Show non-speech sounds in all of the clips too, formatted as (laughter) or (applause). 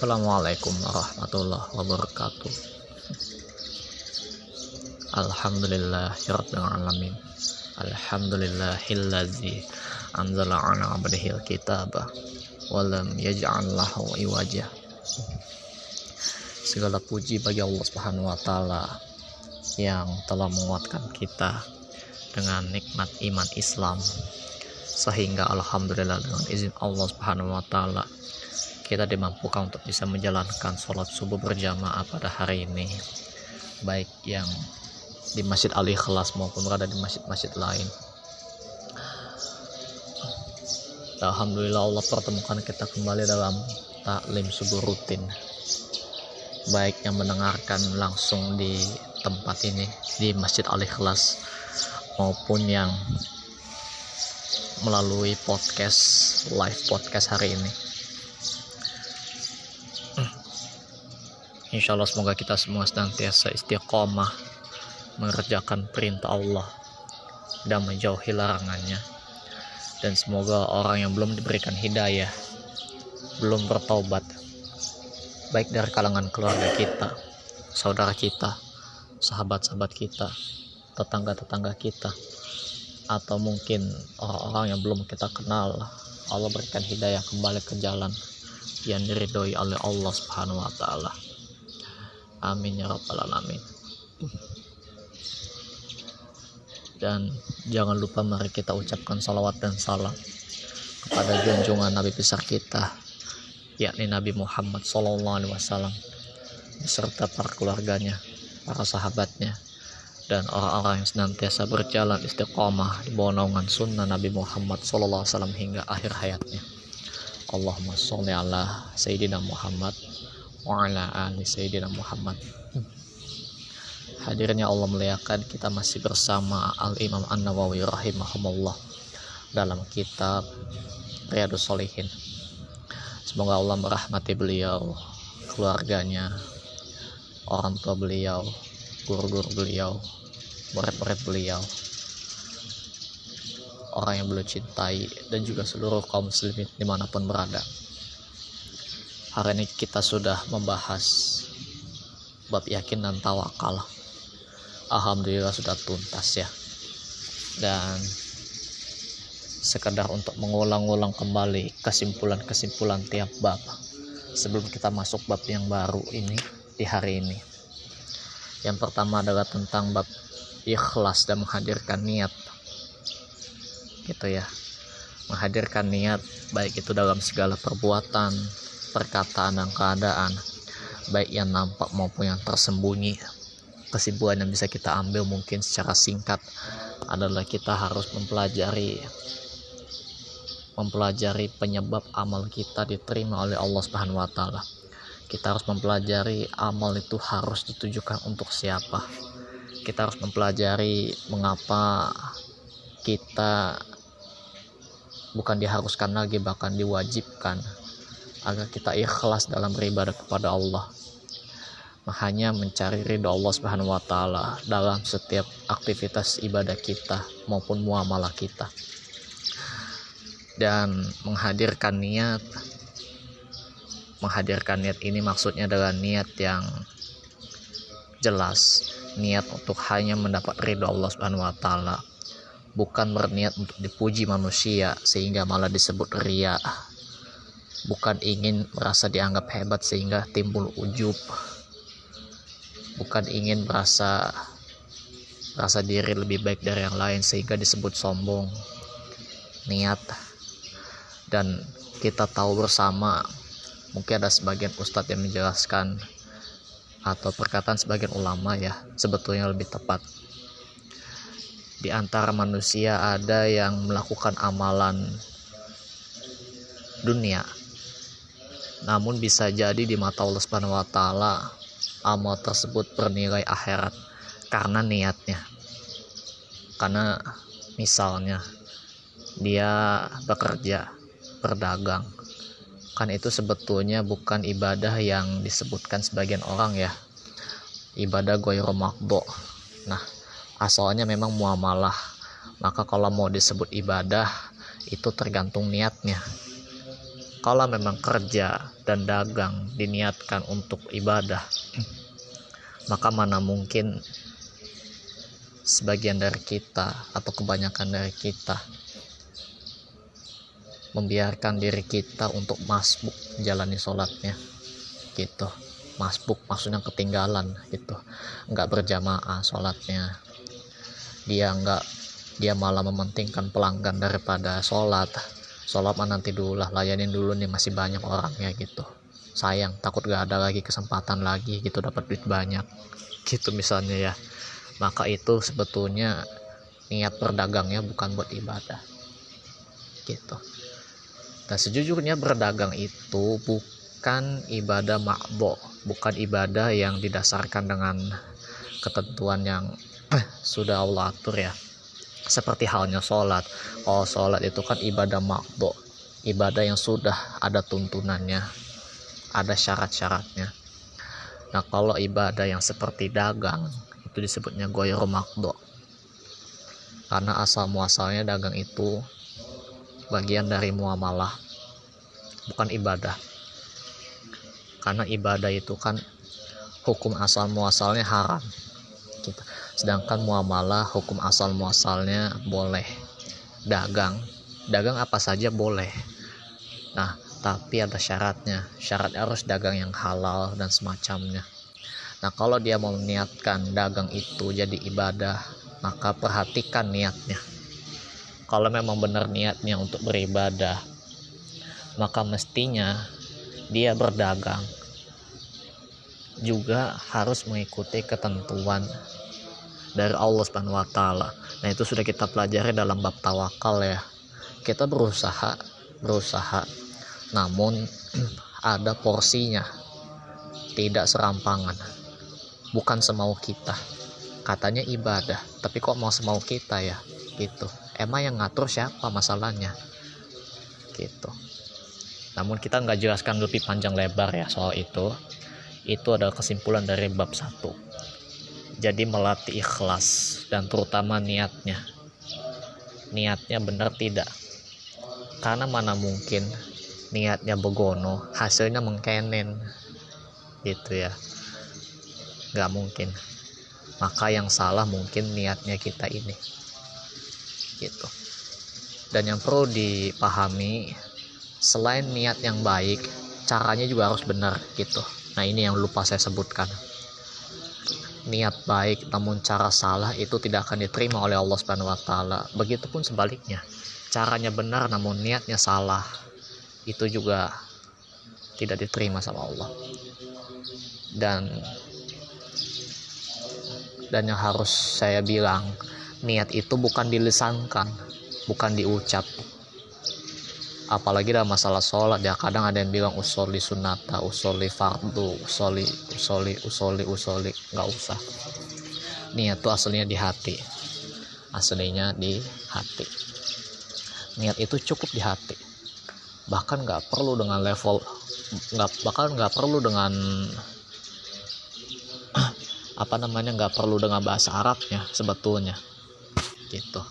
Assalamualaikum warahmatullahi wabarakatuh. Alhamdulillah Rabbil Alamin. Alhamdulillahillazi Anzala ala abdihil kitaba Walam yaj'al lahu iwajah Segala puji bagi Allah Subhanahu wa taala yang telah menguatkan kita dengan nikmat iman Islam. Sehingga alhamdulillah dengan izin Allah Subhanahu wa taala kita dimampukan untuk bisa menjalankan sholat subuh berjamaah pada hari ini. Baik yang di Masjid Al Ikhlas maupun berada di masjid-masjid lain. Alhamdulillah Allah pertemukan kita kembali dalam taklim subuh rutin. Baik yang mendengarkan langsung di tempat ini di Masjid Al Ikhlas maupun yang melalui podcast live podcast hari ini Insya Allah semoga kita semua senantiasa istiqomah mengerjakan perintah Allah dan menjauhi larangannya dan semoga orang yang belum diberikan hidayah belum bertaubat baik dari kalangan keluarga kita saudara kita sahabat-sahabat kita tetangga-tetangga kita atau mungkin orang-orang yang belum kita kenal Allah berikan hidayah kembali ke jalan yang diridhoi oleh Allah Subhanahu wa taala. Amin ya rabbal alamin. Dan jangan lupa mari kita ucapkan salawat dan salam kepada junjungan Nabi besar kita yakni Nabi Muhammad Sallallahu Alaihi Wasallam beserta para keluarganya, para sahabatnya, dan orang-orang yang senantiasa berjalan istiqomah di bawah naungan sunnah Nabi Muhammad Sallallahu Alaihi Wasallam hingga akhir hayatnya. Allahumma sholli ala Sayyidina Muhammad wa ala ali Sayyidina Muhammad. Hadirnya Allah melihatkan kita masih bersama Al-Imam An-Nawawi rahimahumullah dalam kitab Riyadus Solihin semoga Allah merahmati beliau keluarganya orang tua beliau guru-guru beliau murid-murid beliau orang yang beliau cintai dan juga seluruh kaum muslimin di mana pun berada hari ini kita sudah membahas bab yakin dan tawakal. Alhamdulillah sudah tuntas ya. Dan sekedar untuk mengulang-ulang kembali kesimpulan-kesimpulan tiap bab sebelum kita masuk bab yang baru ini di hari ini. Yang pertama adalah tentang bab ikhlas dan menghadirkan niat. Gitu ya. Menghadirkan niat baik itu dalam segala perbuatan perkataan dan keadaan baik yang nampak maupun yang tersembunyi kesimpulan yang bisa kita ambil mungkin secara singkat adalah kita harus mempelajari mempelajari penyebab amal kita diterima oleh Allah Subhanahu wa taala. Kita harus mempelajari amal itu harus ditujukan untuk siapa. Kita harus mempelajari mengapa kita bukan diharuskan lagi bahkan diwajibkan agar kita ikhlas dalam beribadah kepada Allah. Hanya mencari ridho Allah Subhanahu wa taala dalam setiap aktivitas ibadah kita maupun muamalah kita. Dan menghadirkan niat menghadirkan niat ini maksudnya adalah niat yang jelas niat untuk hanya mendapat ridho Allah Subhanahu wa taala bukan berniat untuk dipuji manusia sehingga malah disebut ria bukan ingin merasa dianggap hebat sehingga timbul ujub. Bukan ingin merasa rasa diri lebih baik dari yang lain sehingga disebut sombong. Niat. Dan kita tahu bersama mungkin ada sebagian ustadz yang menjelaskan atau perkataan sebagian ulama ya sebetulnya lebih tepat. Di antara manusia ada yang melakukan amalan dunia namun bisa jadi di mata Allah Subhanahu wa taala amal tersebut bernilai akhirat karena niatnya. Karena misalnya dia bekerja, berdagang. Kan itu sebetulnya bukan ibadah yang disebutkan sebagian orang ya. Ibadah goyro makbo. Nah, asalnya memang muamalah. Maka kalau mau disebut ibadah itu tergantung niatnya kalau memang kerja dan dagang diniatkan untuk ibadah. Maka mana mungkin sebagian dari kita atau kebanyakan dari kita membiarkan diri kita untuk masbuk jalani sholatnya gitu. Masbuk maksudnya ketinggalan gitu. Nggak berjamaah sholatnya. Dia nggak dia malah mementingkan pelanggan daripada sholat sholat mah nanti dulu lah layanin dulu nih masih banyak orangnya gitu. Sayang takut gak ada lagi kesempatan lagi gitu dapat duit banyak. (laughs) Gitu misalnya ya. Maka itu sebetulnya niat berdagangnya bukan buat ibadah. Gitu. Dan sejujurnya berdagang itu bukan ibadah makbo bukan ibadah yang didasarkan dengan ketentuan yang (clears throat) sudah Allah atur ya seperti halnya sholat. Oh sholat itu kan ibadah makbo ibadah yang sudah ada tuntunannya. Ada syarat-syaratnya. Nah kalau ibadah yang seperti dagang itu disebutnya goyor makdo karena asal muasalnya dagang itu bagian dari muamalah bukan ibadah. Karena ibadah itu kan hukum asal muasalnya haram. Gitu. Sedangkan muamalah hukum asal muasalnya boleh. Dagang. Dagang apa saja boleh. Nah tapi ada syaratnya. Syarat harus dagang yang halal dan semacamnya. Nah kalau dia mau meniatkan dagang itu jadi ibadah maka perhatikan niatnya. Kalau memang benar niatnya untuk beribadah maka mestinya dia berdagang. Juga harus mengikuti ketentuan dari Allah Subhanahu wa taala. Nah, itu sudah kita pelajari dalam bab tawakal ya. Kita berusaha berusaha. Namun (clears throat) ada porsinya. Tidak serampangan. Bukan semau kita. Katanya ibadah tapi kok mau semau kita ya? Gitu. Emang yang ngatur siapa masalahnya? Gitu. Namun kita nggak jelaskan lebih panjang lebar ya soal itu. Itu adalah kesimpulan dari bab satu jadi melatih ikhlas dan terutama niatnya. Niatnya benar tidak? Karena mana mungkin niatnya begono hasilnya mengkenen. Gitu ya. Nggak mungkin. Maka yang salah mungkin niatnya kita ini. Gitu. Dan yang perlu dipahami selain niat yang baik caranya juga harus benar gitu. Nah ini yang lupa saya sebutkan niat baik namun cara salah itu tidak akan diterima oleh Allah Subhanahu wa taala. Begitupun sebaliknya. Caranya benar namun niatnya salah. Itu juga tidak diterima sama Allah. Dan dan yang harus saya bilang niat itu bukan dilesankan bukan diucap apalagi dalam masalah sholat ya kadang ada yang bilang usoli sunata usoli fardu usoli usoli usoli usoli. Nggak usah. Niat itu aslinya di hati. Aslinya di hati. Niat itu cukup di hati. Bahkan nggak perlu dengan level nggak bahkan nggak perlu dengan (clears throat) apa namanya nggak perlu dengan bahasa Arabnya sebetulnya. Gitu.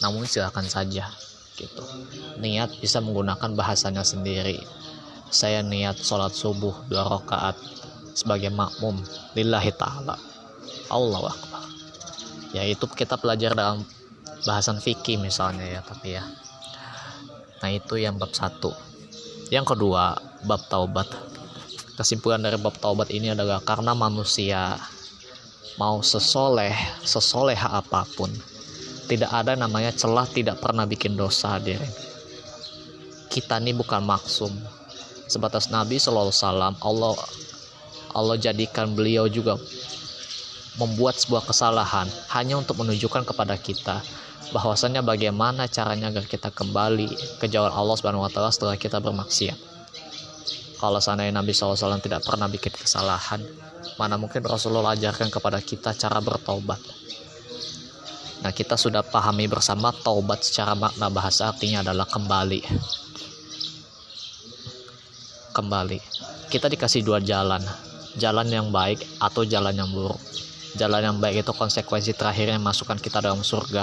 Namun silakan saja gitu. Niat bisa menggunakan bahasanya sendiri. Saya niat sholat subuh dua rakaat sebagai makmum lillahi ta'ala. Allah akbar. Ya itu kita belajar dalam bahasan fikih misalnya ya tapi ya. Nah itu yang bab satu. Yang kedua bab taubat. Kesimpulan dari bab taubat ini adalah karena manusia mau sesoleh, sesoleh apa pun, tidak ada namanya celah tidak pernah bikin dosa diri. Kita ini bukan maksum. Sebatas Nabi Shallallahu Alaihi Allah Allah jadikan beliau juga membuat sebuah kesalahan hanya untuk menunjukkan kepada kita bahwasannya bagaimana caranya agar kita kembali ke jalan Allah Subhanahu wa taala setelah kita bermaksiat. Kalau seandainya Nabi SAW tidak pernah bikin kesalahan, mana mungkin Rasulullah ajarkan kepada kita cara bertaubat. Nah, kita sudah pahami bersama taubat secara makna bahasa artinya adalah kembali. Kembali. Kita dikasih dua jalan, jalan yang baik atau jalan yang buruk. Jalan yang baik itu konsekuensi terakhirnya masukkan kita dalam surga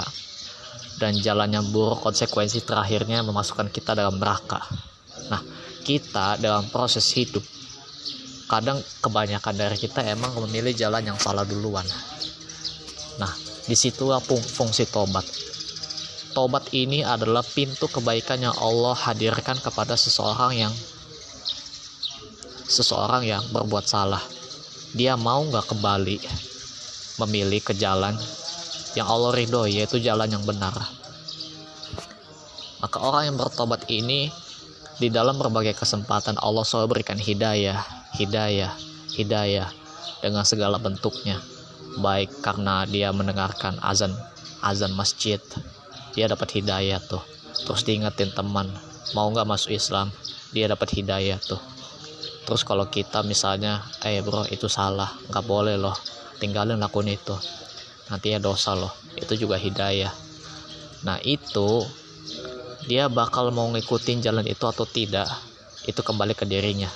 dan jalannya buruk konsekuensi terakhirnya memasukkan kita dalam neraka nah kita dalam proses hidup kadang kebanyakan dari kita emang memilih jalan yang salah duluan nah di situlah fungsi tobat. Tobat ini adalah pintu kebaikan yang Allah hadirkan kepada seseorang yang seseorang yang berbuat salah. Dia mau nggak kembali memilih ke jalan yang Allah ridho yaitu jalan yang benar. Maka orang yang bertobat ini di dalam berbagai kesempatan Allah selalu berikan hidayah hidayah hidayah dengan segala bentuknya baik karena dia mendengarkan azan azan masjid. Dia dapat hidayah tuh. Terus diingetin teman mau nggak masuk Islam? Dia dapat hidayah tuh. Terus kalau kita misalnya eh bro itu salah. Nggak boleh loh. Tinggalin lakuin itu. Nanti ya dosa loh. Itu juga hidayah. Nah itu dia bakal mau ngikutin jalan itu atau tidak itu kembali ke dirinya.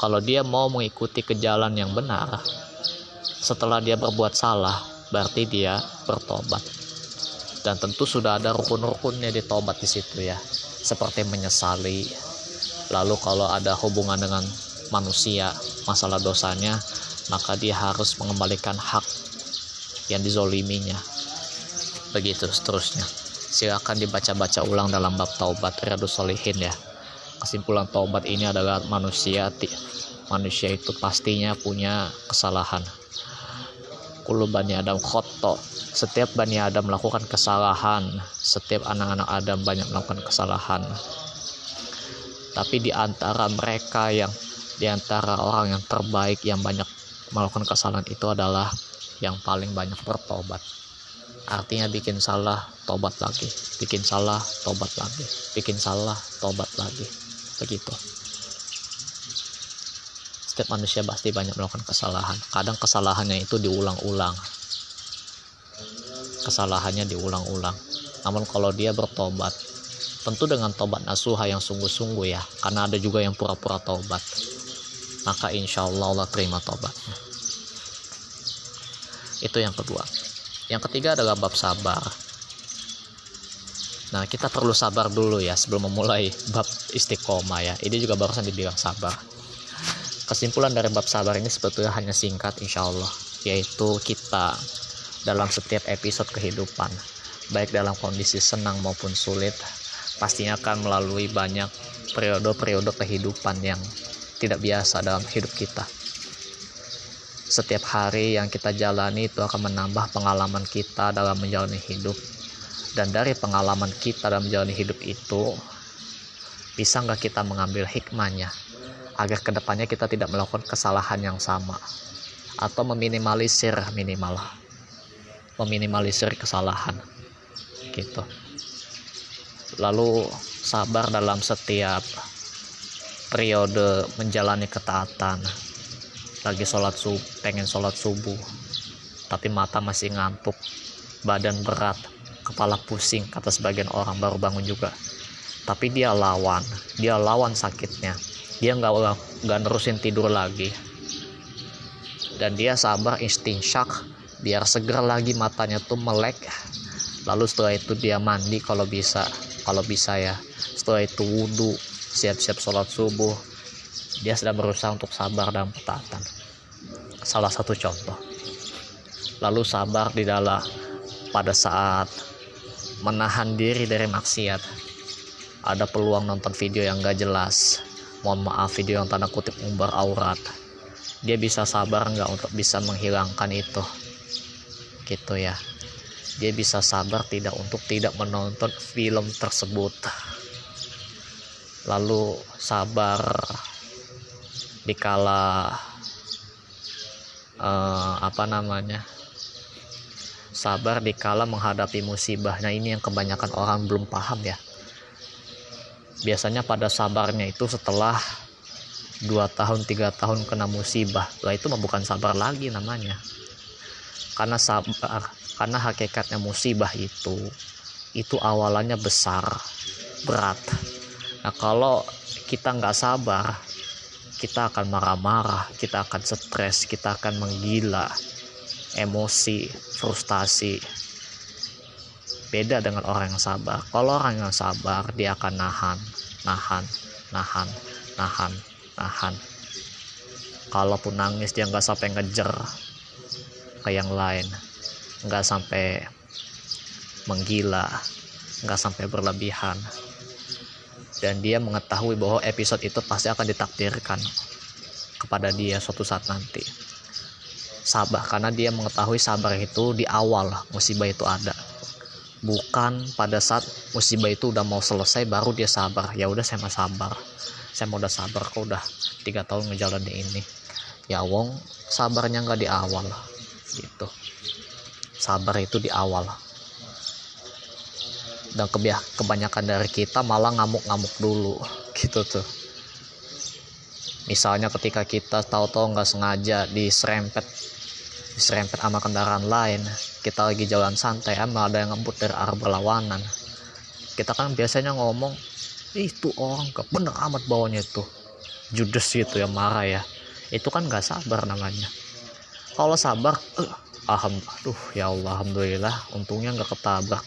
Kalau dia mau mengikuti ke jalan yang benar setelah dia berbuat salah berarti dia bertobat. Dan tentu sudah ada rukun-rukunnya di tobat di situ ya. Seperti menyesali. Lalu kalau ada hubungan dengan manusia masalah dosanya maka dia harus mengembalikan hak yang dizoliminya. Begitu seterusnya. Silakan dibaca-baca ulang dalam bab taubat Riyadus Solihin ya. Kesimpulan taubat ini adalah manusia manusia itu pastinya punya kesalahan kulubani Adam khotok. Setiap Bani Adam melakukan kesalahan. Setiap anak-anak Adam banyak melakukan kesalahan. Tapi di antara mereka yang di antara orang yang terbaik yang banyak melakukan kesalahan itu adalah yang paling banyak bertobat. Artinya bikin salah tobat lagi. Bikin salah tobat lagi. Bikin salah tobat lagi. Begitu setiap manusia pasti banyak melakukan kesalahan kadang kesalahannya itu diulang-ulang kesalahannya diulang-ulang. Namun kalau dia bertobat, tentu dengan tobat nasuha yang sungguh-sungguh ya, karena ada juga yang pura-pura tobat. Maka insya Allah Allah terima tobatnya. Itu yang kedua. Yang ketiga adalah bab sabar. Nah, kita perlu sabar dulu ya sebelum memulai bab istiqomah ya. Ini juga barusan dibilang sabar. Kesimpulan dari bab sabar ini sebetulnya hanya singkat insya Allah, yaitu kita dalam setiap episode kehidupan, baik dalam kondisi senang maupun sulit, pastinya akan melalui banyak periode-periode kehidupan yang tidak biasa dalam hidup kita. Setiap hari yang kita jalani itu akan menambah pengalaman kita dalam menjalani hidup. Dan dari pengalaman kita dalam menjalani hidup itu, bisa nggak kita mengambil hikmahnya agar ke depannya kita tidak melakukan kesalahan yang sama. Atau meminimalisir minimal. Meminimalisir kesalahan. Gitu. Lalu sabar dalam setiap periode menjalani ketaatan. Lagi sholat subuh pengen sholat subuh tapi mata masih ngantuk badan berat kepala pusing kata sebagian orang baru bangun juga. Tapi dia lawan dia lawan sakitnya dia nggak nggak nerusin tidur lagi. Dan dia sabar istinsyak biar seger lagi matanya tuh melek. Lalu setelah itu dia mandi kalau bisa kalau bisa ya. Setelah itu wudhu siap-siap sholat subuh. Dia sedang berusaha untuk sabar dalam ketaatan salah satu contoh. Lalu sabar di dalam pada saat menahan diri dari maksiat. Ada peluang nonton video yang gak jelas mohon maaf video yang tanda kutip umbar aurat. Dia bisa sabar nggak untuk bisa menghilangkan itu? Gitu ya. Dia bisa sabar tidak untuk tidak menonton film tersebut. Lalu sabar dikala uh, apa namanya? Sabar dikala menghadapi musibah. Nah ini yang kebanyakan orang belum paham ya biasanya pada sabarnya itu setelah dua tahun tiga tahun kena musibah. Lah itu bukan sabar lagi namanya. Karena sabar karena hakikatnya musibah itu itu awalannya besar berat. Nah kalau kita nggak sabar kita akan marah-marah kita akan stres kita akan menggila emosi frustasi beda dengan orang yang sabar. Kalau orang yang sabar dia akan nahan nahan nahan nahan nahan. Kalaupun nangis dia nggak sampai ngejer ke yang lain nggak sampai menggila nggak sampai berlebihan. Dan dia mengetahui bahwa episode itu pasti akan ditakdirkan kepada dia suatu saat nanti. Sabar karena dia mengetahui sabar itu di awal musibah itu ada bukan pada saat musibah itu udah mau selesai baru dia sabar. Ya udah saya mau sabar. Saya mau udah sabar kok udah tiga tahun ngejalanin ini. Ya wong sabarnya nggak di awal. Gitu. Sabar itu di awal. Dan kebanyakan dari kita malah ngamuk-ngamuk dulu. (laughs) Gitu tuh. Misalnya ketika kita tahu-tahu nggak sengaja diserempet diserempet sama kendaraan lain. Kita lagi jalan santai emang ada yang ngebut dari arah berlawanan. Kita kan biasanya ngomong itu orang ke bener amat bawanya itu judes gitu ya marah ya. Itu kan nggak sabar namanya. Kalau sabar uh, alhamdulillah ya Allah alhamdulillah untungnya nggak ketabrak.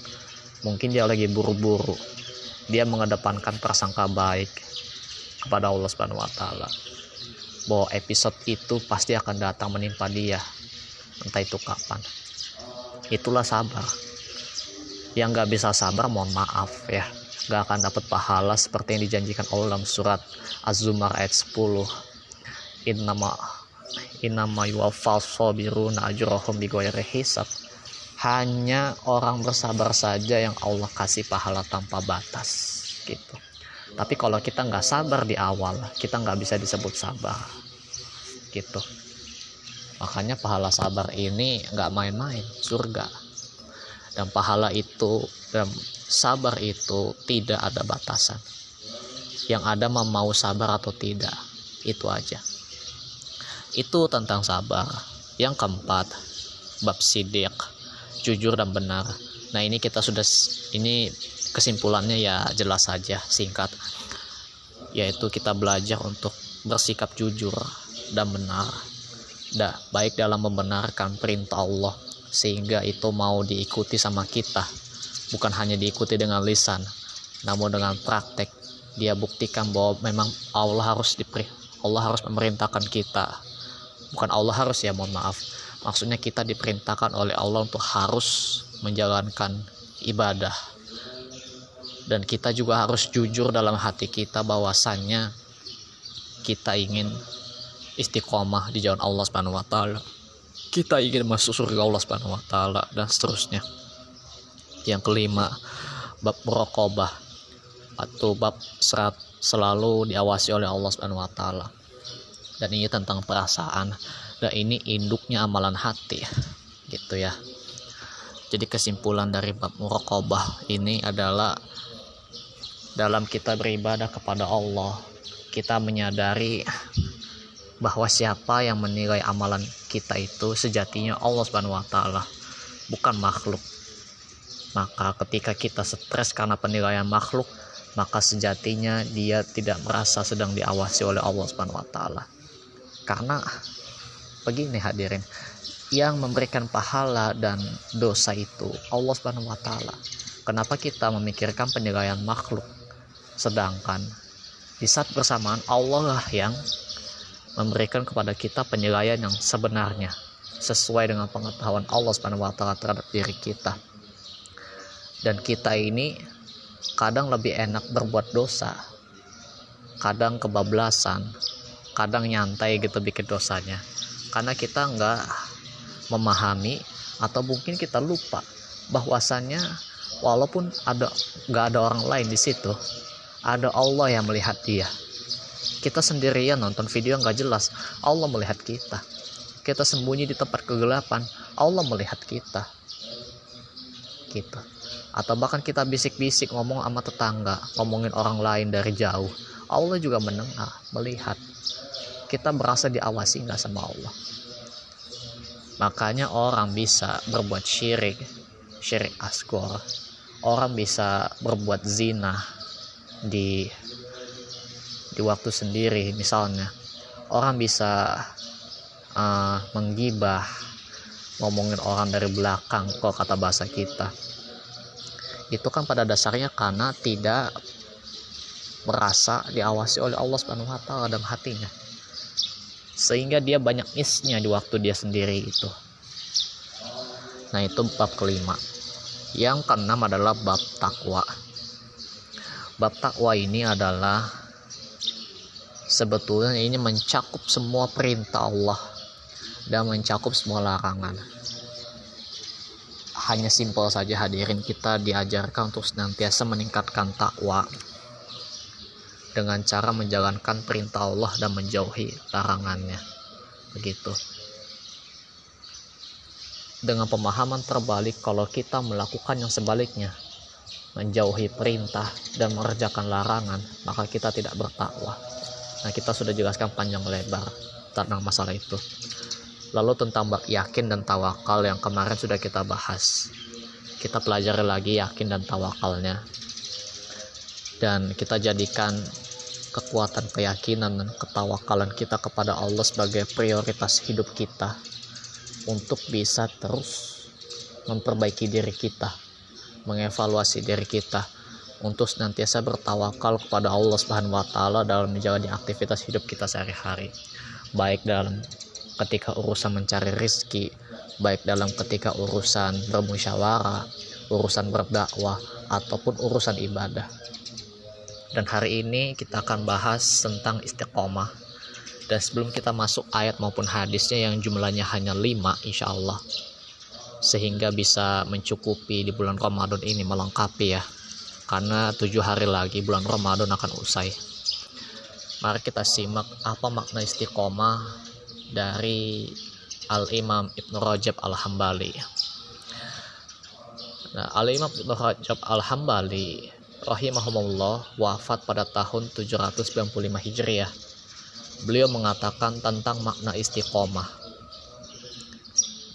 Mungkin dia lagi buru-buru. Dia mengedepankan prasangka baik kepada Allah Subhanahu wa taala. Bahwa episode itu pasti akan datang menimpa dia entah itu kapan. Itulah sabar. Yang nggak bisa sabar mohon maaf ya. Nggak akan dapat pahala seperti yang dijanjikan Allah dalam surat Az-Zumar ayat 10 innama innama yuwaffal sabiruna ajrahum bighairi hisab. Hanya orang bersabar saja yang Allah kasih pahala tanpa batas gitu. Tapi kalau kita nggak sabar di awal kita nggak bisa disebut sabar gitu makanya pahala sabar ini nggak main-main surga. Dan pahala itu dan sabar itu tidak ada batasan. Yang ada mau sabar atau tidak itu aja. Itu tentang sabar. Yang keempat bab sidik jujur dan benar. Nah ini kita sudah ini kesimpulannya ya jelas saja singkat. Yaitu kita belajar untuk bersikap jujur dan benar da, baik dalam membenarkan perintah Allah sehingga itu mau diikuti sama kita. Bukan hanya diikuti dengan lisan namun dengan praktek. Dia buktikan bahwa memang Allah harus diperi Allah harus memerintahkan kita. Bukan Allah harus ya mohon maaf. Maksudnya kita diperintahkan oleh Allah untuk harus menjalankan ibadah. Dan kita juga harus jujur dalam hati kita bahwasannya kita ingin istiqomah di jalan Allah Subhanahu wa taala. Kita ingin masuk surga Allah Subhanahu wa taala dan seterusnya. Yang kelima, bab muraqabah atau bab serat selalu diawasi oleh Allah Subhanahu wa taala. Dan ini tentang perasaan dan ini induknya amalan hati gitu ya jadi kesimpulan dari bab muraqabah ini adalah dalam kita beribadah kepada Allah kita menyadari bahwa siapa yang menilai amalan kita itu sejatinya Allah Subhanahu wa taala bukan makhluk. Maka ketika kita stres karena penilaian makhluk maka sejatinya dia tidak merasa sedang diawasi oleh Allah Subhanahu wa taala. Karena begini hadirin yang memberikan pahala dan dosa itu Allah Subhanahu wa taala. Kenapa kita memikirkan penilaian makhluk? Sedangkan di saat bersamaan Allah lah yang memberikan kepada kita penilaian yang sebenarnya sesuai dengan pengetahuan Allah Subhanahu wa taala terhadap diri kita. Dan kita ini kadang lebih enak berbuat dosa. Kadang kebablasan, kadang nyantai gitu bikin dosanya karena kita nggak memahami atau mungkin kita lupa bahwasannya walaupun ada nggak ada orang lain di situ ada Allah yang melihat dia kita sendirian nonton video nggak jelas. Allah melihat kita. Kita sembunyi di tempat kegelapan. Allah melihat kita. Gitu. Atau bahkan kita bisik-bisik ngomong sama tetangga ngomongin orang lain dari jauh. Allah juga mendengar melihat. Kita berasa diawasi nggak sama Allah. Makanya orang bisa berbuat syirik syirik asgor orang bisa berbuat zina di di waktu sendiri. Misalnya orang bisa uh, menggibah ngomongin orang dari belakang kok kata bahasa kita. Itu kan pada dasarnya karena tidak merasa diawasi oleh Allah Subhanahu wa taala dalam hatinya. Sehingga dia banyak misnya di waktu dia sendiri itu. Nah itu bab kelima. Yang keenam adalah bab takwa. Bab takwa ini adalah sebetulnya ini mencakup semua perintah Allah dan mencakup semua larangan. Hanya simpel saja hadirin kita diajarkan untuk senantiasa meningkatkan takwa dengan cara menjalankan perintah Allah dan menjauhi larangannya. Begitu. Dengan pemahaman terbalik kalau kita melakukan yang sebaliknya menjauhi perintah dan mengerjakan larangan maka kita tidak bertakwa nah kita sudah jelaskan panjang lebar tentang masalah itu Lalu tentang yakin dan tawakal yang kemarin sudah kita bahas. Kita pelajari lagi yakin dan tawakalnya. Dan kita jadikan kekuatan keyakinan dan ketawakalan kita kepada Allah sebagai prioritas hidup kita untuk bisa terus memperbaiki diri kita, mengevaluasi diri kita untuk senantiasa bertawakal kepada Allah Subhanahu wa taala dalam menjalani aktivitas hidup kita sehari-hari, baik dalam ketika urusan mencari rizki baik dalam ketika urusan bermusyawarah urusan berdakwah ataupun urusan ibadah. Dan hari ini kita akan bahas tentang istiqomah. Dan sebelum kita masuk ayat maupun hadisnya yang jumlahnya hanya 5 insya Allah sehingga bisa mencukupi di bulan Ramadan ini melengkapi ya karena tujuh hari lagi bulan Ramadan akan usai mari kita simak apa makna istiqomah dari Al-Imam Ibnu Rajab Al-Hambali. Nah, Al-Imam Ibnu Rajab Al-Hambali rahimahumullah wafat pada tahun 795 Hijriah. Beliau mengatakan tentang makna istiqomah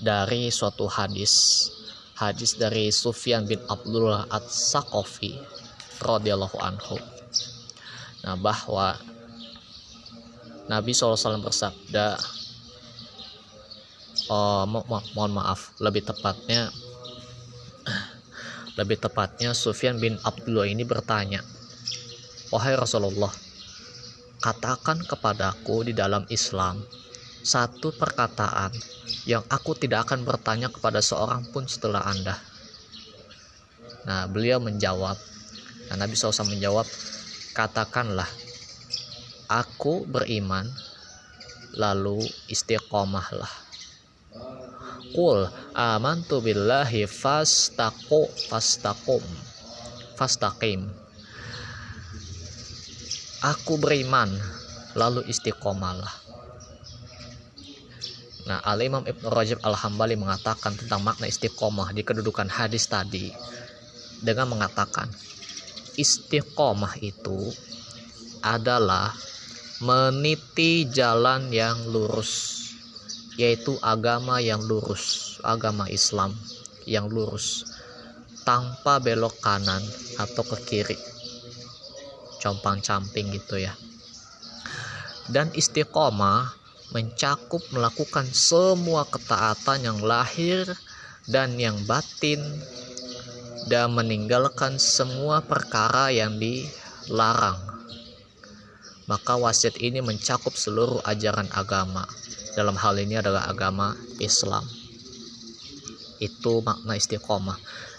dari suatu hadis hadis dari Sufyan bin Abdullah At-Saqafi radhiyallahu anhu. Nah, bahwa Nabi SAW bersabda oh, mo mo mohon maaf lebih tepatnya (clears throat) lebih tepatnya Sufyan bin Abdullah ini bertanya wahai Rasulullah katakan kepadaku di dalam Islam satu perkataan yang aku tidak akan bertanya kepada seorang pun setelah Anda. Nah, beliau menjawab, nah, Nabi SAW menjawab, katakanlah, aku beriman, lalu istiqomahlah. Qul amantu billahi fastaqu fastaqum fastaqim Aku beriman lalu istiqomalah Nah, Al-Imam Ibn Rajab Al-Hambali mengatakan tentang makna istiqomah di kedudukan hadis tadi dengan mengatakan istiqomah itu adalah meniti jalan yang lurus yaitu agama yang lurus, agama Islam yang lurus tanpa belok kanan atau ke kiri. Compang-camping gitu ya. Dan istiqomah mencakup melakukan semua ketaatan yang lahir dan yang batin dan meninggalkan semua perkara yang dilarang. Maka wasiat ini mencakup seluruh ajaran agama. Dalam hal ini adalah agama Islam. Itu makna istiqomah.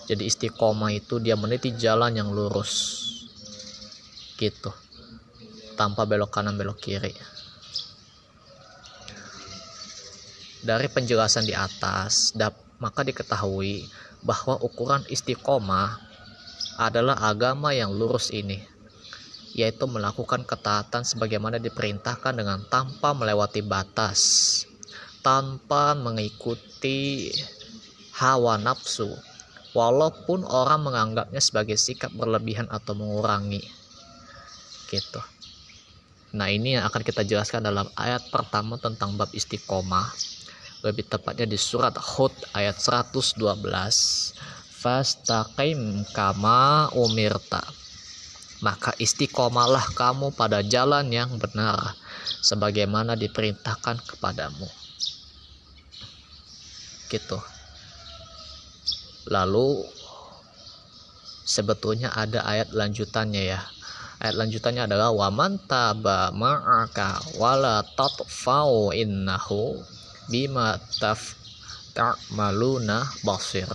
Jadi istiqomah itu dia meniti jalan yang lurus. Gitu. Tanpa belok kanan belok kiri dari penjelasan di atas maka diketahui bahwa ukuran istiqomah adalah agama yang lurus ini yaitu melakukan ketaatan sebagaimana diperintahkan dengan tanpa melewati batas, tanpa mengikuti hawa nafsu, walaupun orang menganggapnya sebagai sikap berlebihan atau mengurangi. Gitu. Nah, ini yang akan kita jelaskan dalam ayat pertama tentang bab istiqomah. Lebih tepatnya di surat Hud ayat 112. Fastaqim kama umirta. Maka istiqomalah kamu pada jalan yang benar sebagaimana diperintahkan kepadamu. Gitu. Lalu sebetulnya ada ayat lanjutannya ya. Ayat lanjutannya adalah waman taba ma'aka wala tatfau innahu bima taf ta'maluna basir.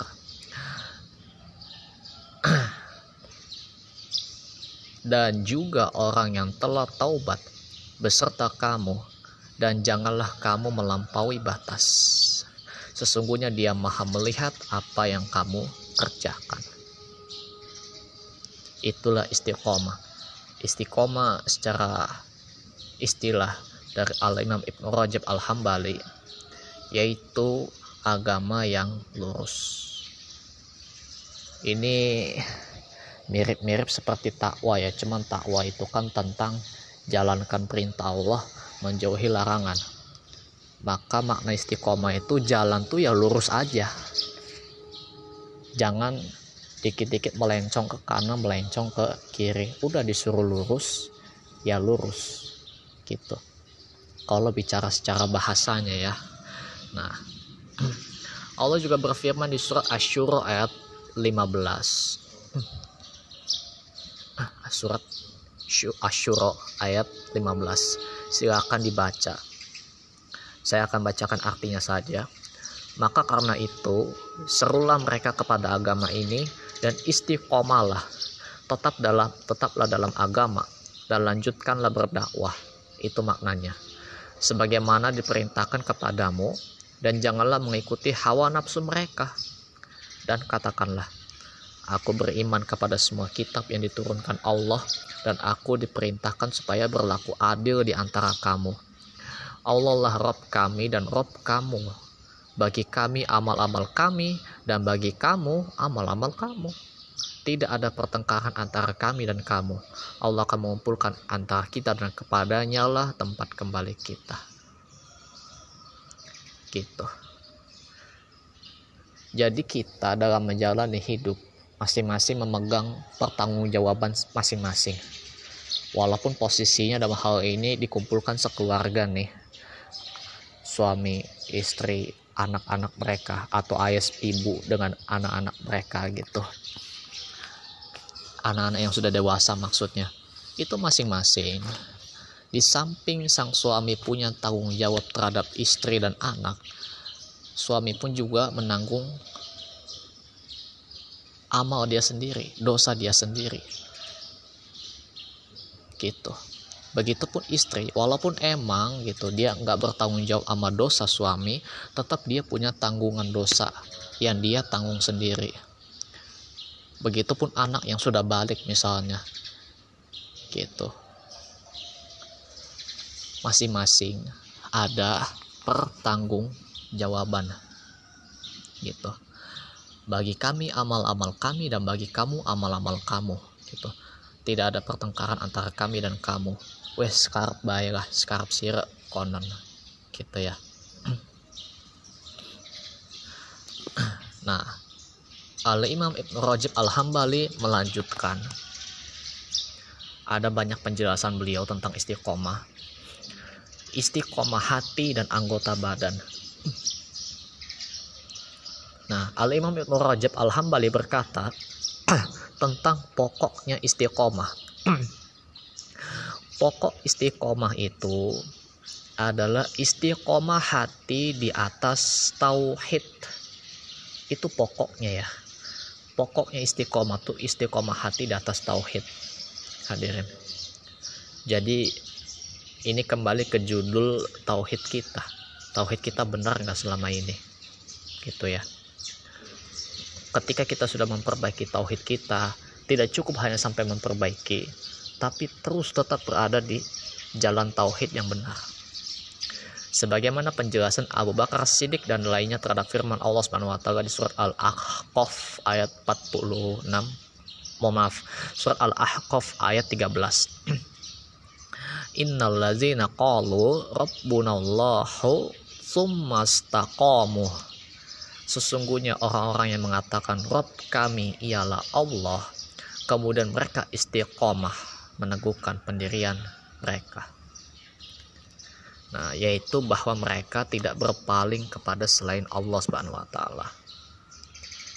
(clears throat) Dan juga orang yang telah taubat beserta kamu dan janganlah kamu melampaui batas. Sesungguhnya dia maha melihat apa yang kamu kerjakan. Itulah istiqomah. Istiqomah secara istilah dari Al-Imam Ibn Rajab Al-Hambali yaitu agama yang lurus. Ini mirip-mirip seperti takwa ya cuman takwa itu kan tentang jalankan perintah Allah menjauhi larangan. Maka makna istiqomah itu jalan tuh ya lurus aja. Jangan dikit-dikit melencong ke kanan melencong ke kiri. Udah disuruh lurus ya lurus. Gitu. Kalau bicara secara bahasanya ya nah Allah juga berfirman di surat Asyura ayat 15 ah, surat Asyura ayat 15 silakan dibaca saya akan bacakan artinya saja. Maka karena itu, serulah mereka kepada agama ini dan istiqomalah. Tetap dalam tetaplah dalam agama dan lanjutkanlah berdakwah. Itu maknanya. Sebagaimana diperintahkan kepadamu dan janganlah mengikuti hawa nafsu mereka. Dan katakanlah, Aku beriman kepada semua kitab yang diturunkan Allah dan aku diperintahkan supaya berlaku adil di antara kamu Allah lah Rob kami dan Rob kamu. Bagi kami amal-amal kami dan bagi kamu amal-amal kamu. Tidak ada pertengkaran antara kami dan kamu. Allah akan mengumpulkan antara kita dan kepadanya lah tempat kembali kita. Gitu. Jadi kita dalam menjalani hidup masing-masing memegang pertanggungjawaban masing-masing. Walaupun posisinya dalam hal ini dikumpulkan sekeluarga nih, suami, istri, anak-anak mereka atau ayah ibu dengan anak-anak mereka gitu. Anak-anak yang sudah dewasa maksudnya. Itu masing-masing. Di samping sang suami punya tanggung jawab terhadap istri dan anak, suami pun juga menanggung amal dia sendiri, dosa dia sendiri. Gitu. Begitupun istri, walaupun emang gitu dia nggak bertanggung jawab sama dosa suami, tetap dia punya tanggungan dosa yang dia tanggung sendiri. Begitupun anak yang sudah balik misalnya, gitu. Masing-masing ada pertanggung jawaban, gitu. Bagi kami amal-amal kami dan bagi kamu amal-amal kamu, gitu. Tidak ada pertengkaran antara kami dan kamu wes skarp baik lah skarp sirek konon gitu ya (clears throat) nah Al Imam Ibn Rajab Al Hambali melanjutkan ada banyak penjelasan beliau tentang istiqomah istiqomah hati dan anggota badan. Nah Al Imam Ibn Rajab Al Hambali berkata (clears throat) tentang pokoknya istiqomah. (clears throat) Pokok istiqomah itu adalah istiqomah hati di atas tauhid. Itu pokoknya ya. Pokoknya istiqomah tuh istiqomah hati di atas tauhid. Hadirin. Jadi ini kembali ke judul tauhid kita tauhid kita benar nggak selama ini gitu ya ketika kita sudah memperbaiki tauhid kita tidak cukup hanya sampai memperbaiki tapi terus tetap berada di jalan tauhid yang benar. Sebagaimana penjelasan Abu Bakar Siddiq dan lainnya terhadap firman Allah Subhanahu wa taala di surat Al-Ahqaf ayat 46. Mohon maaf, surat Al-Ahqaf ayat 13. (clears throat) Innal ladzina qalu rabbunallahu istaqamu Sesungguhnya orang-orang yang mengatakan Rob kami ialah Allah Kemudian mereka istiqomah meneguhkan pendirian mereka. Nah, yaitu bahwa mereka tidak berpaling kepada selain Allah Subhanahu wa taala.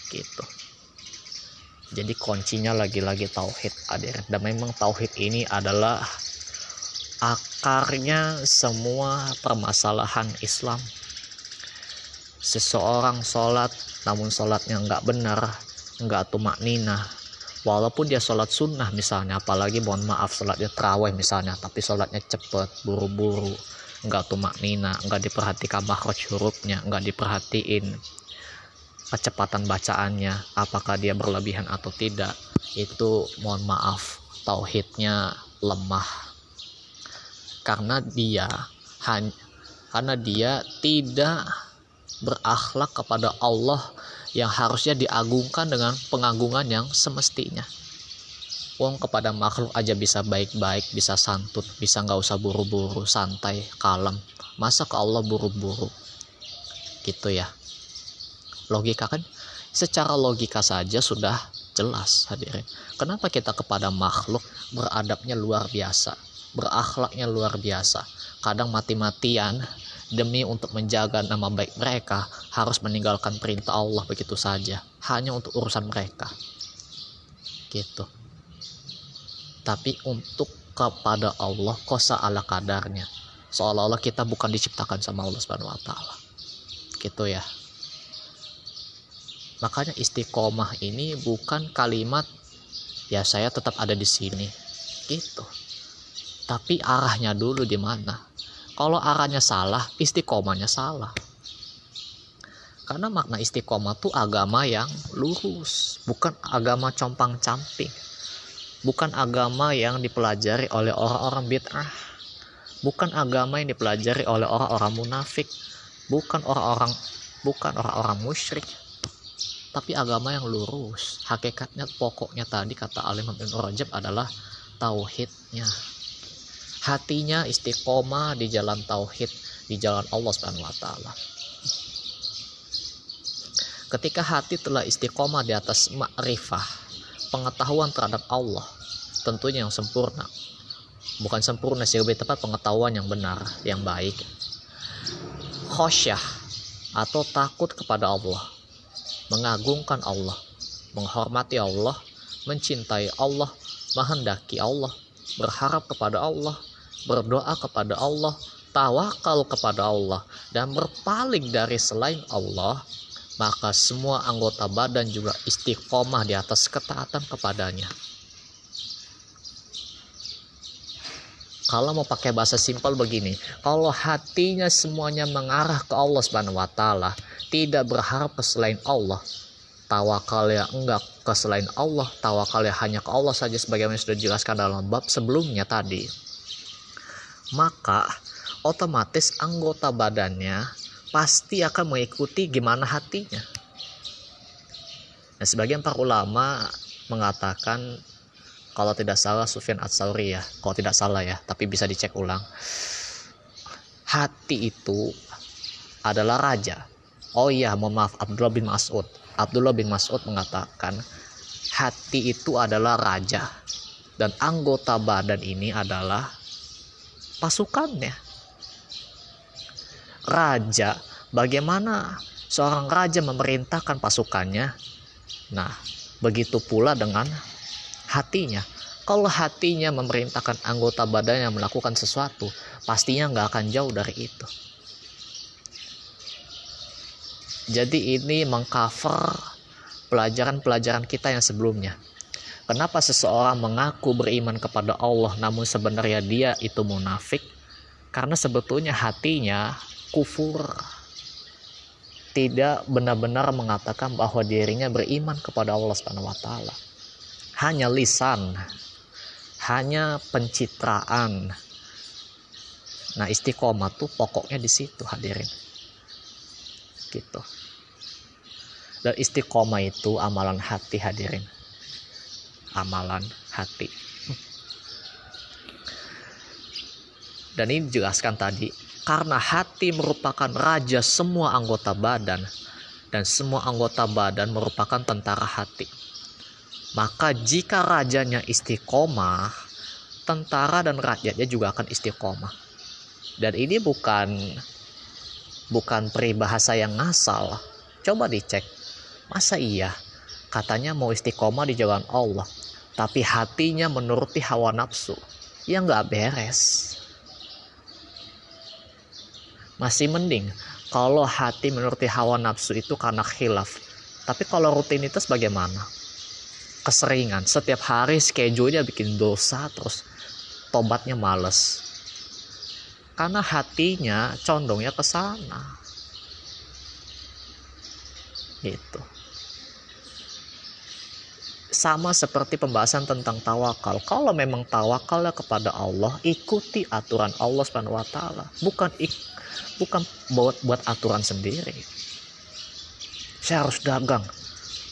Gitu. jadi kuncinya lagi-lagi tauhid hadir dan memang tauhid ini adalah akarnya semua permasalahan Islam. Seseorang sholat namun sholatnya nggak benar nggak tumak nina walaupun dia sholat sunnah misalnya apalagi mohon maaf sholatnya terawih misalnya tapi sholatnya cepet buru-buru nggak tumak nina nggak diperhatikan makhraj hurufnya nggak diperhatiin kecepatan bacaannya apakah dia berlebihan atau tidak itu mohon maaf tauhidnya lemah karena dia hanya karena dia tidak berakhlak kepada Allah yang harusnya diagungkan dengan pengagungan yang semestinya. Wong kepada makhluk aja bisa baik-baik, bisa santut, bisa nggak usah buru-buru, santai, kalem. Masa ke Allah buru-buru? Gitu ya logika kan secara logika saja sudah jelas hadirin kenapa kita kepada makhluk beradabnya luar biasa berakhlaknya luar biasa. Kadang mati-matian demi untuk menjaga nama baik mereka harus meninggalkan perintah Allah begitu saja hanya untuk urusan mereka. Gitu. Tapi untuk kepada Allah kosa ala kadarnya. Seolah-olah kita bukan diciptakan sama Allah Subhanahu wa taala. Gitu ya. Makanya istiqomah ini bukan kalimat ya saya tetap ada di sini. Gitu. Tapi arahnya dulu di mana? Kalau arahnya salah, istiqomahnya salah. Karena makna istiqomah itu agama yang lurus, bukan agama compang-camping. Bukan agama yang dipelajari oleh orang-orang bid'ah. Bukan agama yang dipelajari oleh orang-orang munafik. Bukan orang-orang bukan orang-orang musyrik tapi agama yang lurus hakikatnya pokoknya tadi kata alim bin Rajab adalah tauhidnya hatinya istiqomah di jalan tauhid di jalan Allah Subhanahu wa taala. Ketika hati telah istiqomah di atas makrifah pengetahuan terhadap Allah tentunya yang sempurna. Bukan sempurna sih lebih tepat pengetahuan yang benar yang baik. Khosyah atau takut kepada Allah mengagungkan Allah, menghormati Allah, mencintai Allah, menghendaki Allah, berharap kepada Allah, berdoa kepada Allah, tawakal kepada Allah, dan berpaling dari selain Allah, maka semua anggota badan juga istiqomah di atas ketaatan kepadanya. Kalau mau pakai bahasa simpel begini, kalau hatinya semuanya mengarah ke Allah Subhanahu wa taala, tidak berharap ke selain Allah tawakal ya enggak ke selain Allah tawakal ya hanya ke Allah saja sebagaimana sudah dijelaskan dalam bab sebelumnya tadi maka otomatis anggota badannya pasti akan mengikuti gimana hatinya. Nah sebagian para ulama mengatakan kalau tidak salah Sufyan Ats-Sauri ya kalau tidak salah ya tapi bisa dicek ulang. Hati itu adalah raja. Oh iya, mohon maaf Abdullah bin Mas'ud. Abdullah bin Mas'ud mengatakan hati itu adalah raja dan anggota badan ini adalah pasukannya. Raja, bagaimana seorang raja memerintahkan pasukannya? Nah, begitu pula dengan hatinya. Kalau hatinya memerintahkan anggota badannya melakukan sesuatu, pastinya nggak akan jauh dari itu. Jadi ini mengcover pelajaran-pelajaran kita yang sebelumnya. Kenapa seseorang mengaku beriman kepada Allah namun sebenarnya dia itu munafik? Karena sebetulnya hatinya kufur. Tidak benar-benar mengatakan bahwa dirinya beriman kepada Allah Subhanahu wa taala. Hanya lisan, hanya pencitraan. Nah, istiqomah tuh pokoknya di situ hadirin. Gitu dan istiqomah itu amalan hati hadirin amalan hati. Dan ini dijelaskan tadi karena hati merupakan raja semua anggota badan dan semua anggota badan merupakan tentara hati. Maka jika rajanya istiqomah tentara dan rakyatnya juga akan istiqomah. Dan ini bukan bukan peribahasa yang ngasal coba dicek Masa iya katanya mau istiqomah di jalan Allah tapi hatinya menuruti hawa nafsu. Ya nggak beres. Masih mending kalau hati menuruti hawa nafsu itu karena khilaf. Tapi kalau rutinitas bagaimana? Keseringan. Setiap hari schedule-nya bikin dosa terus tobatnya males. Karena hatinya condongnya ke sana. Gitu sama seperti pembahasan tentang tawakal. Kalau memang tawakal ya kepada Allah, ikuti aturan Allah Subhanahu wa taala, bukan ik, bukan buat buat aturan sendiri. Saya harus dagang.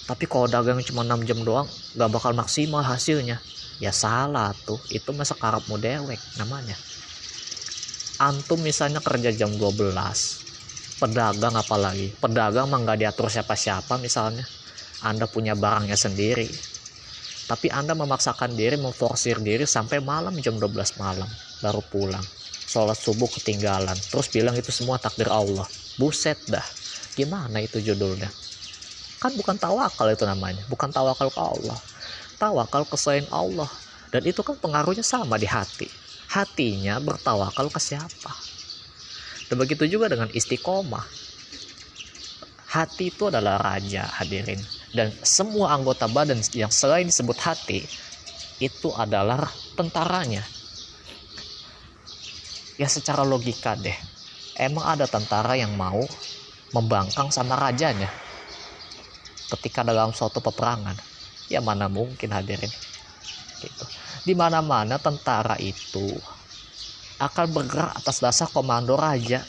Tapi kalau dagang cuma 6 jam doang, gak bakal maksimal hasilnya. Ya salah tuh, itu masa karapmu dewek namanya. Antum misalnya kerja jam 12, pedagang apalagi, pedagang mah nggak diatur siapa-siapa misalnya. Anda punya barangnya sendiri, tapi Anda memaksakan diri, memforsir diri sampai malam jam 12 malam baru pulang. Sholat subuh ketinggalan. Terus bilang itu semua takdir Allah. Buset dah. Gimana itu judulnya? Kan bukan tawakal itu namanya. Bukan tawakal ke Allah. Tawakal ke selain Allah. Dan itu kan pengaruhnya sama di hati. Hatinya bertawakal ke siapa? Dan begitu juga dengan istiqomah. Hati itu adalah raja hadirin dan semua anggota badan yang selain disebut hati itu adalah tentaranya. Ya secara logika deh emang ada tentara yang mau membangkang sama rajanya? Ketika dalam suatu peperangan ya mana mungkin hadirin? Gitu. Di mana mana tentara itu akan bergerak atas dasar komando raja.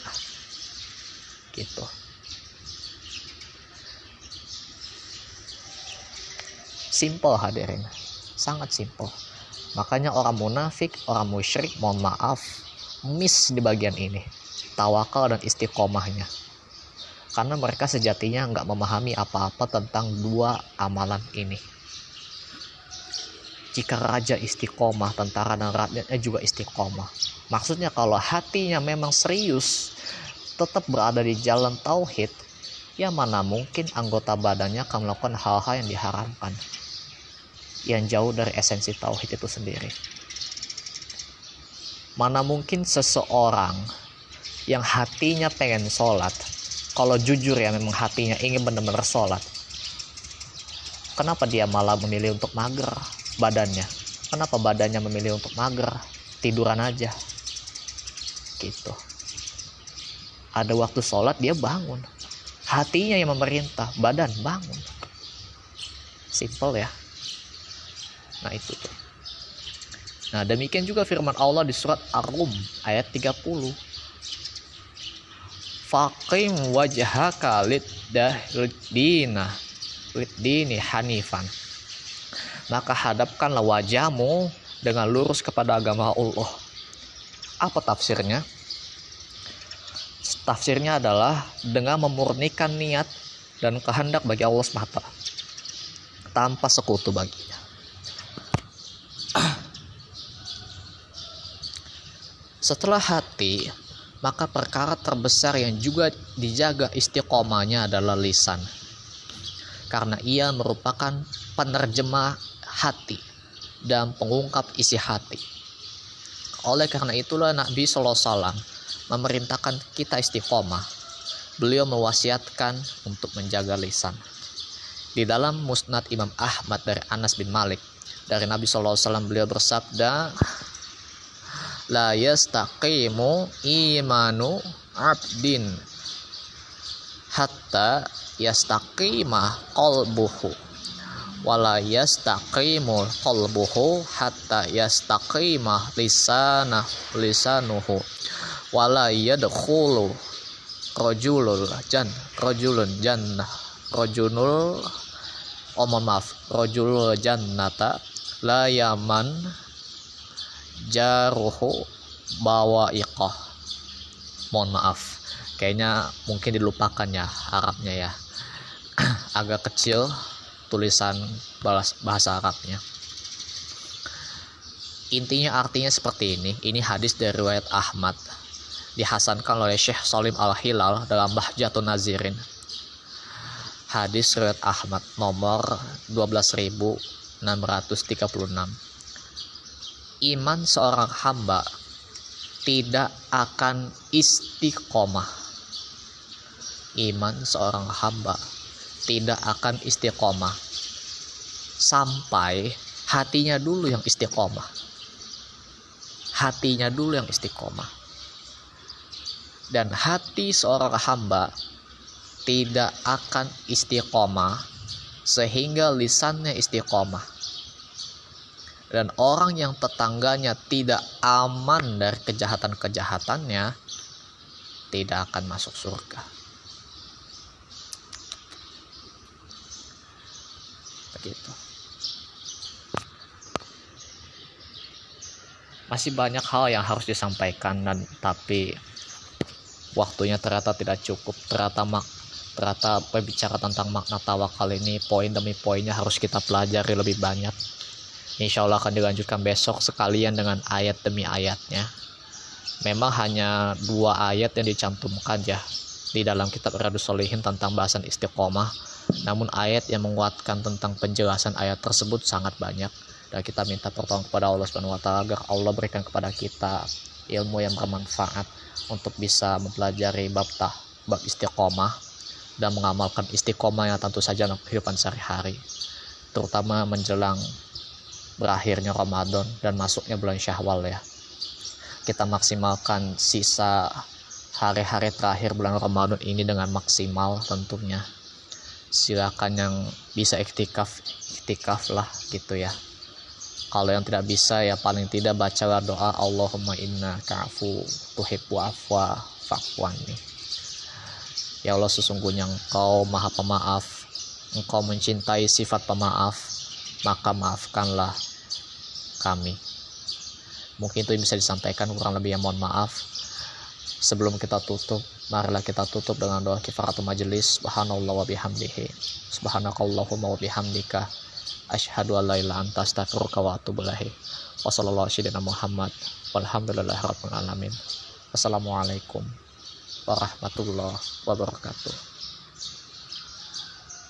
Gitu Simple hadirin. Sangat simple. Makanya orang munafik, orang musyrik, mohon maaf, miss di bagian ini. Tawakal dan istiqomahnya. Karena mereka sejatinya nggak memahami apa-apa tentang dua amalan ini. Jika raja istiqomah, tentara dan rakyatnya juga istiqomah. Maksudnya kalau hatinya memang serius, tetap berada di jalan tauhid, ya mana mungkin anggota badannya akan melakukan hal-hal yang diharamkan yang jauh dari esensi tauhid itu sendiri. Mana mungkin seseorang yang hatinya pengen sholat, kalau jujur ya memang hatinya ingin benar-benar sholat, kenapa dia malah memilih untuk mager badannya? Kenapa badannya memilih untuk mager, tiduran aja? Gitu. Ada waktu sholat dia bangun, hatinya yang memerintah, badan bangun. Simple ya. Nah itu tuh. Nah demikian juga firman Allah di surat Ar-Rum ayat 30. Faqim wajhaka lidina lidini hanifan. Maka hadapkanlah wajahmu dengan lurus kepada agama Allah. Apa tafsirnya? Tafsirnya adalah dengan memurnikan niat dan kehendak bagi Allah semata tanpa sekutu baginya. Setelah hati, maka perkara terbesar yang juga dijaga istiqomahnya adalah lisan. Karena ia merupakan penerjemah hati dan pengungkap isi hati. Oleh karena itulah Nabi SAW memerintahkan kita istiqomah. Beliau mewasiatkan untuk menjaga lisan. Di dalam musnad Imam Ahmad dari Anas bin Malik, dari Nabi SAW beliau bersabda, la yastaqimu imanu abdin. Hatta yastaqima qalbuhu. Wala yastaqimu qalbuhu hatta yastaqima lisana lisanuhu. Wala yadkhulu rajulul jan rajulun jannah rajulul oh maaf rajulul jannata la yaman jaruhu bawa iqah mohon maaf kayaknya mungkin dilupakan ya Arabnya ya. (clears throat) Agak kecil tulisan bahasa Arabnya. Intinya artinya seperti ini. Ini hadis dari riwayat Ahmad. Dihasankan oleh Syekh Salim Al-Hilal dalam Bahjatun Nazirin. Hadis riwayat Ahmad nomor 12636 iman seorang hamba tidak akan istiqomah. Iman seorang hamba tidak akan istiqomah. Sampai hatinya dulu yang istiqomah. Hatinya dulu yang istiqomah. Dan hati seorang hamba tidak akan istiqomah sehingga lisannya istiqomah dan orang yang tetangganya tidak aman dari kejahatan-kejahatannya tidak akan masuk surga. Begitu. Masih banyak hal yang harus disampaikan dan tapi waktunya ternyata tidak cukup. Ternyata mak ternyata berbicara tentang makna tawakal ini poin demi poinnya harus kita pelajari lebih banyak Insya Allah akan dilanjutkan besok sekalian dengan ayat demi ayatnya. Memang hanya dua ayat yang dicantumkan ya di dalam kitab Radus Solihin tentang bahasan istiqomah. Namun ayat yang menguatkan tentang penjelasan ayat tersebut sangat banyak dan kita minta pertolongan kepada Allah Subhanahu wa taala agar Allah berikan kepada kita ilmu yang bermanfaat untuk bisa mempelajari bab tah, bab istiqomah dan mengamalkan istiqomah yang tentu saja dalam kehidupan sehari-hari terutama menjelang berakhirnya Ramadan dan masuknya bulan Syawal ya. Kita maksimalkan sisa hari-hari terakhir bulan Ramadan ini dengan maksimal tentunya. Silakan yang bisa iktikaf, iktikaf lah gitu ya. Kalau yang tidak bisa ya paling tidak bacalah doa Allahumma inna ka'fu tuhibbu afwa fa'fwani. Ya Allah sesungguhnya engkau maha pemaaf, engkau mencintai sifat pemaaf, maka maafkanlah kami. Mungkin itu bisa disampaikan kurang lebih yang mohon maaf. Sebelum kita tutup, marilah kita tutup dengan doa kifaratul majelis. Subhanallah wa bihamdihi. Subhanakallahumma wa bihamdika. Asyhadu an la ilaha anta astaghfiruka wa atubu ilaik. Wassalamualaikum Muhammad. Walhamdulillahirabbil alamin. Wassalamualaikum warahmatullahi wabarakatuh.